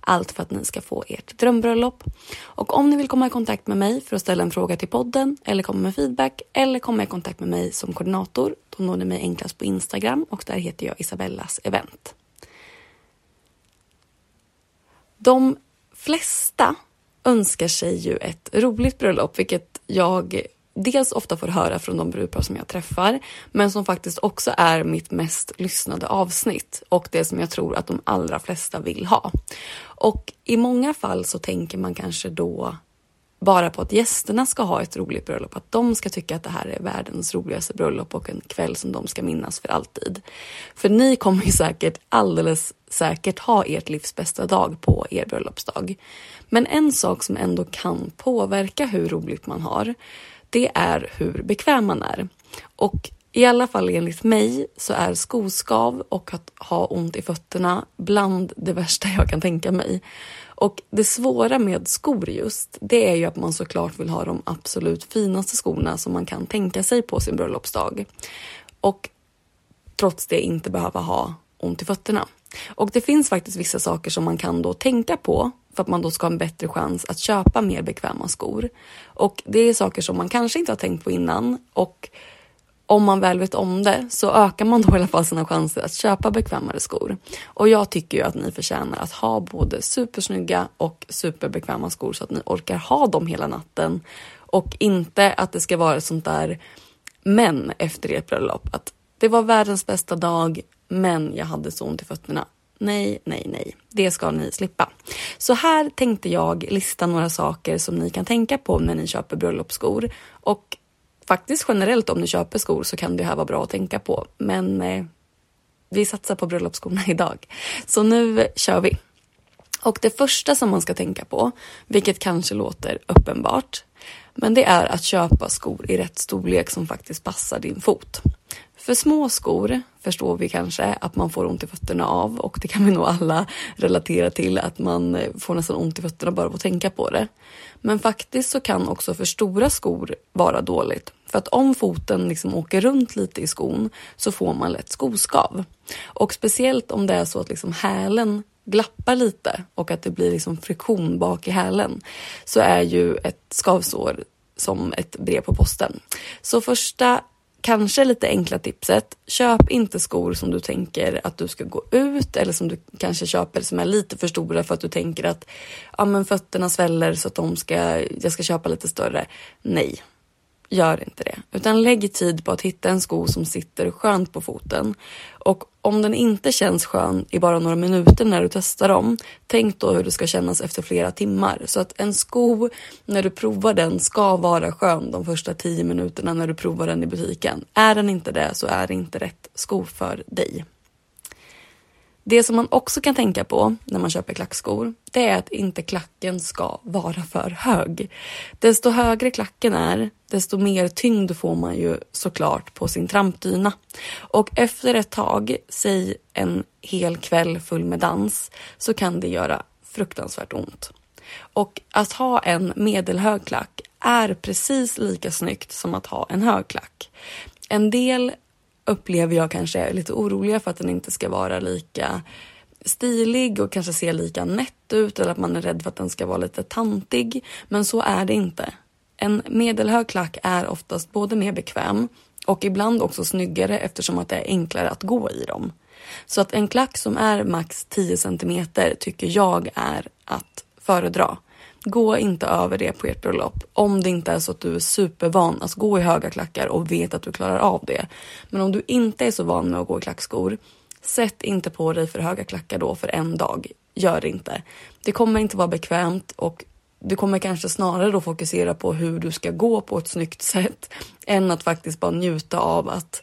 allt för att ni ska få ert drömbröllop. Och om ni vill komma i kontakt med mig för att ställa en fråga till podden eller komma med feedback eller komma i kontakt med mig som koordinator, då når ni mig enklast på Instagram och där heter jag Isabellas event. De flesta önskar sig ju ett roligt bröllop, vilket jag dels ofta får höra från de brudpar som jag träffar, men som faktiskt också är mitt mest lyssnade avsnitt och det som jag tror att de allra flesta vill ha. Och i många fall så tänker man kanske då bara på att gästerna ska ha ett roligt bröllop, att de ska tycka att det här är världens roligaste bröllop och en kväll som de ska minnas för alltid. För ni kommer ju säkert alldeles säkert ha ert livs bästa dag på er bröllopsdag. Men en sak som ändå kan påverka hur roligt man har, det är hur bekväm man är. Och i alla fall enligt mig så är skoskav och att ha ont i fötterna bland det värsta jag kan tänka mig. Och det svåra med skor just, det är ju att man såklart vill ha de absolut finaste skorna som man kan tänka sig på sin bröllopsdag. Och trots det inte behöva ha ont i fötterna. Och det finns faktiskt vissa saker som man kan då tänka på för att man då ska ha en bättre chans att köpa mer bekväma skor. Och det är saker som man kanske inte har tänkt på innan och om man väl vet om det så ökar man då i alla fall sina chanser att köpa bekvämare skor. Och jag tycker ju att ni förtjänar att ha både supersnygga och superbekväma skor så att ni orkar ha dem hela natten. Och inte att det ska vara sånt där men efter ert bröllop. Att det var världens bästa dag men jag hade så ont i fötterna. Nej, nej, nej. Det ska ni slippa. Så här tänkte jag lista några saker som ni kan tänka på när ni köper bröllopsskor. Och faktiskt generellt om ni köper skor så kan det här vara bra att tänka på. Men eh, vi satsar på bröllopsskorna idag. Så nu kör vi. Och det första som man ska tänka på, vilket kanske låter uppenbart, men det är att köpa skor i rätt storlek som faktiskt passar din fot. För små skor förstår vi kanske att man får ont i fötterna av och det kan vi nog alla relatera till att man eh, får nästan ont i fötterna bara av att tänka på det. Men faktiskt så kan också för stora skor vara dåligt. För att om foten liksom åker runt lite i skon så får man lätt skoskav. Och speciellt om det är så att liksom hälen glappar lite och att det blir liksom friktion bak i hälen så är ju ett skavsår som ett brev på posten. Så första kanske lite enkla tipset. Köp inte skor som du tänker att du ska gå ut eller som du kanske köper som är lite för stora för att du tänker att ja, men fötterna sväller så att de ska, jag ska köpa lite större. Nej gör inte det. Utan lägg tid på att hitta en sko som sitter skönt på foten. Och om den inte känns skön i bara några minuter när du testar dem, tänk då hur det ska kännas efter flera timmar. Så att en sko, när du provar den, ska vara skön de första tio minuterna när du provar den i butiken. Är den inte det så är det inte rätt sko för dig. Det som man också kan tänka på när man köper klackskor, det är att inte klacken ska vara för hög. Desto högre klacken är, desto mer tyngd får man ju såklart på sin trampdyna. Och efter ett tag, säg en hel kväll full med dans, så kan det göra fruktansvärt ont. Och att ha en medelhög klack är precis lika snyggt som att ha en hög klack. En del upplever jag kanske är lite oroliga för att den inte ska vara lika stilig och kanske se lika nätt ut eller att man är rädd för att den ska vara lite tantig. Men så är det inte. En medelhög klack är oftast både mer bekväm och ibland också snyggare eftersom att det är enklare att gå i dem. Så att en klack som är max 10 cm tycker jag är att föredra. Gå inte över det på ert bröllop om det inte är så att du är supervan. Alltså gå i höga klackar och vet att du klarar av det. Men om du inte är så van med att gå i klackskor, sätt inte på dig för höga klackar då för en dag. Gör det inte. Det kommer inte vara bekvämt och du kommer kanske snarare då fokusera på hur du ska gå på ett snyggt sätt än att faktiskt bara njuta av att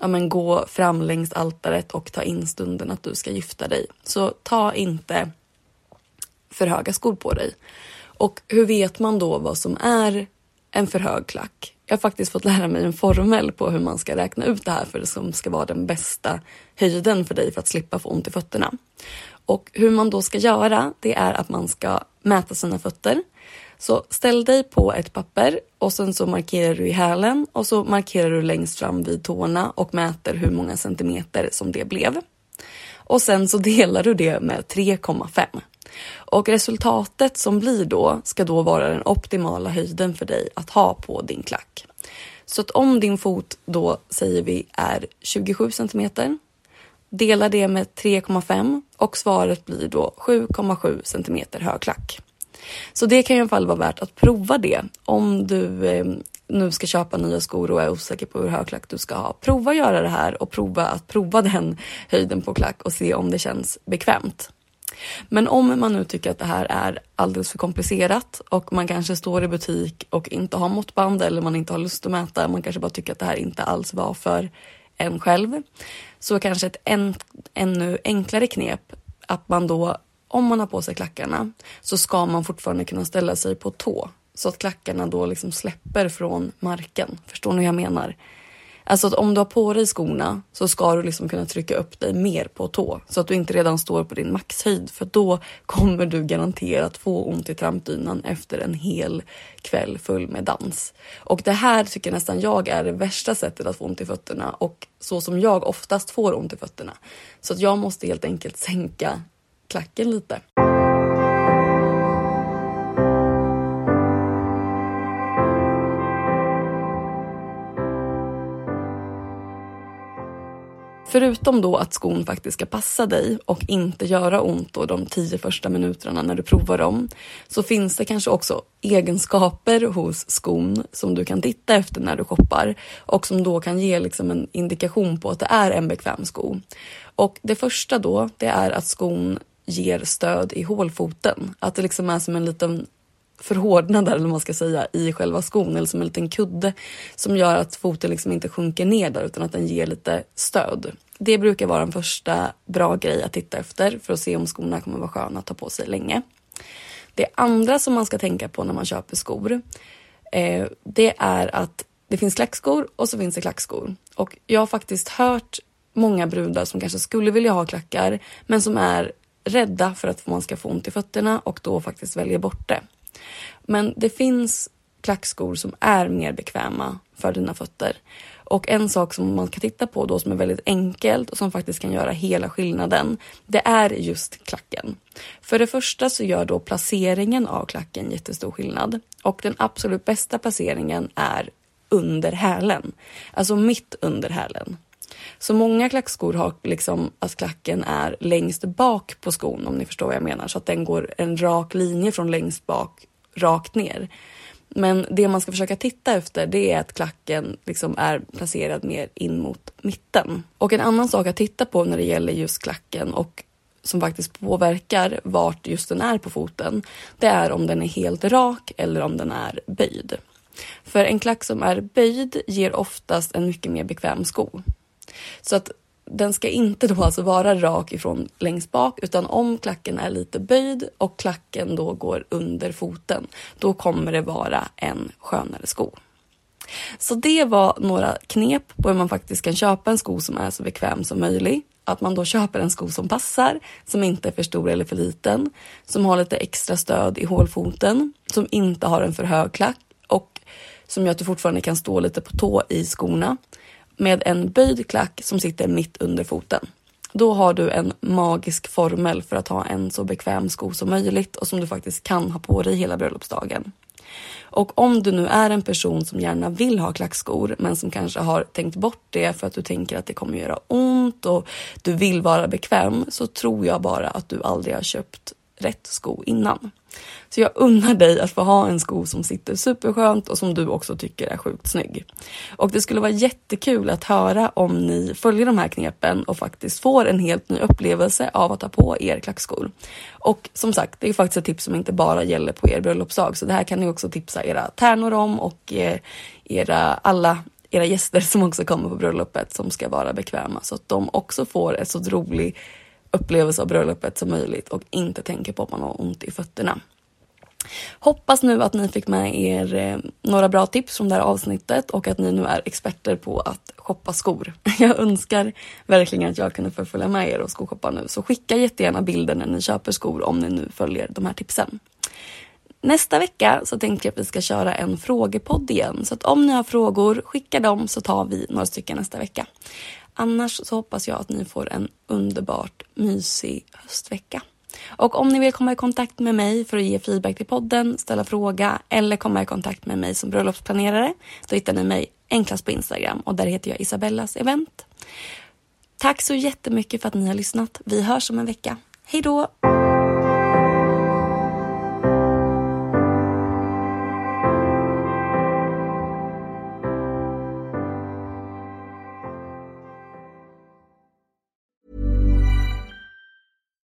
ja, men gå fram längs altaret och ta in stunden att du ska gifta dig. Så ta inte för höga skor på dig. Och hur vet man då vad som är en för hög klack? Jag har faktiskt fått lära mig en formel på hur man ska räkna ut det här för det som ska vara den bästa höjden för dig för att slippa få ont i fötterna. Och hur man då ska göra, det är att man ska mäta sina fötter. Så ställ dig på ett papper och sen så markerar du i hälen och så markerar du längst fram vid tårna och mäter hur många centimeter som det blev. Och sen så delar du det med 3,5. Och resultatet som blir då ska då vara den optimala höjden för dig att ha på din klack. Så att om din fot då säger vi är 27 centimeter, dela det med 3,5 och svaret blir då 7,7 centimeter hög klack. Så det kan i alla fall vara värt att prova det om du eh, nu ska köpa nya skor och är osäker på hur hög klack du ska ha. Prova att göra det här och prova att prova den höjden på klack och se om det känns bekvämt. Men om man nu tycker att det här är alldeles för komplicerat och man kanske står i butik och inte har måttband eller man inte har lust att mäta, man kanske bara tycker att det här inte alls var för en själv. Så kanske ett än, ännu enklare knep att man då, om man har på sig klackarna, så ska man fortfarande kunna ställa sig på tå så att klackarna då liksom släpper från marken. Förstår ni hur jag menar? Alltså att om du har på dig skorna så ska du liksom kunna trycka upp dig mer på tå så att du inte redan står på din maxhöjd för då kommer du garanterat få ont i trampdynan efter en hel kväll full med dans. Och det här tycker nästan jag är det värsta sättet att få ont i fötterna och så som jag oftast får ont i fötterna. Så att jag måste helt enkelt sänka klacken lite. Förutom då att skon faktiskt ska passa dig och inte göra ont då de tio första minuterna när du provar dem, så finns det kanske också egenskaper hos skon som du kan titta efter när du shoppar och som då kan ge liksom en indikation på att det är en bekväm sko. Och det första då, det är att skon ger stöd i hålfoten. Att det liksom är som en liten förhårdnad eller vad man ska säga i själva skon eller som en liten kudde som gör att foten liksom inte sjunker ner där utan att den ger lite stöd. Det brukar vara en första bra grej att titta efter för att se om skorna kommer vara sköna att ta på sig länge. Det andra som man ska tänka på när man köper skor, eh, det är att det finns klackskor och så finns det klackskor. Och jag har faktiskt hört många brudar som kanske skulle vilja ha klackar men som är rädda för att man ska få ont i fötterna och då faktiskt väljer bort det. Men det finns klackskor som är mer bekväma för dina fötter. Och en sak som man kan titta på då som är väldigt enkelt och som faktiskt kan göra hela skillnaden, det är just klacken. För det första så gör då placeringen av klacken jättestor skillnad och den absolut bästa placeringen är under hälen, alltså mitt under hälen. Så många klackskor har liksom att klacken är längst bak på skon om ni förstår vad jag menar så att den går en rak linje från längst bak rakt ner. Men det man ska försöka titta efter det är att klacken liksom är placerad mer in mot mitten. Och en annan sak att titta på när det gäller just klacken och som faktiskt påverkar vart just den är på foten, det är om den är helt rak eller om den är böjd. För en klack som är böjd ger oftast en mycket mer bekväm sko. Så att den ska inte då alltså vara rak ifrån längst bak utan om klacken är lite böjd och klacken då går under foten, då kommer det vara en skönare sko. Så det var några knep på hur man faktiskt kan köpa en sko som är så bekväm som möjligt. Att man då köper en sko som passar, som inte är för stor eller för liten, som har lite extra stöd i hålfoten, som inte har en för hög klack och som gör att du fortfarande kan stå lite på tå i skorna med en böjd klack som sitter mitt under foten. Då har du en magisk formel för att ha en så bekväm sko som möjligt och som du faktiskt kan ha på dig hela bröllopsdagen. Och om du nu är en person som gärna vill ha klackskor men som kanske har tänkt bort det för att du tänker att det kommer göra ont och du vill vara bekväm så tror jag bara att du aldrig har köpt rätt sko innan. Så jag unnar dig att få ha en sko som sitter superskönt och som du också tycker är sjukt snygg. Och det skulle vara jättekul att höra om ni följer de här knepen och faktiskt får en helt ny upplevelse av att ha på er klackskor. Och som sagt, det är faktiskt ett tips som inte bara gäller på er bröllopsdag, så det här kan ni också tipsa era tärnor om och eh, era alla era gäster som också kommer på bröllopet som ska vara bekväma så att de också får ett så roligt upplevelse av bröllopet som möjligt och inte tänker på att man har ont i fötterna. Hoppas nu att ni fick med er eh, några bra tips från det här avsnittet och att ni nu är experter på att shoppa skor. Jag önskar verkligen att jag kunde få följa med er och skoshoppa nu, så skicka jättegärna bilder när ni köper skor om ni nu följer de här tipsen. Nästa vecka så tänkte jag att vi ska köra en frågepodd igen, så att om ni har frågor, skicka dem så tar vi några stycken nästa vecka. Annars så hoppas jag att ni får en underbart mysig höstvecka. Och om ni vill komma i kontakt med mig för att ge feedback till podden, ställa fråga eller komma i kontakt med mig som bröllopsplanerare, då hittar ni mig enklast på Instagram och där heter jag Isabellas event. Tack så jättemycket för att ni har lyssnat. Vi hörs om en vecka. Hej då!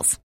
details.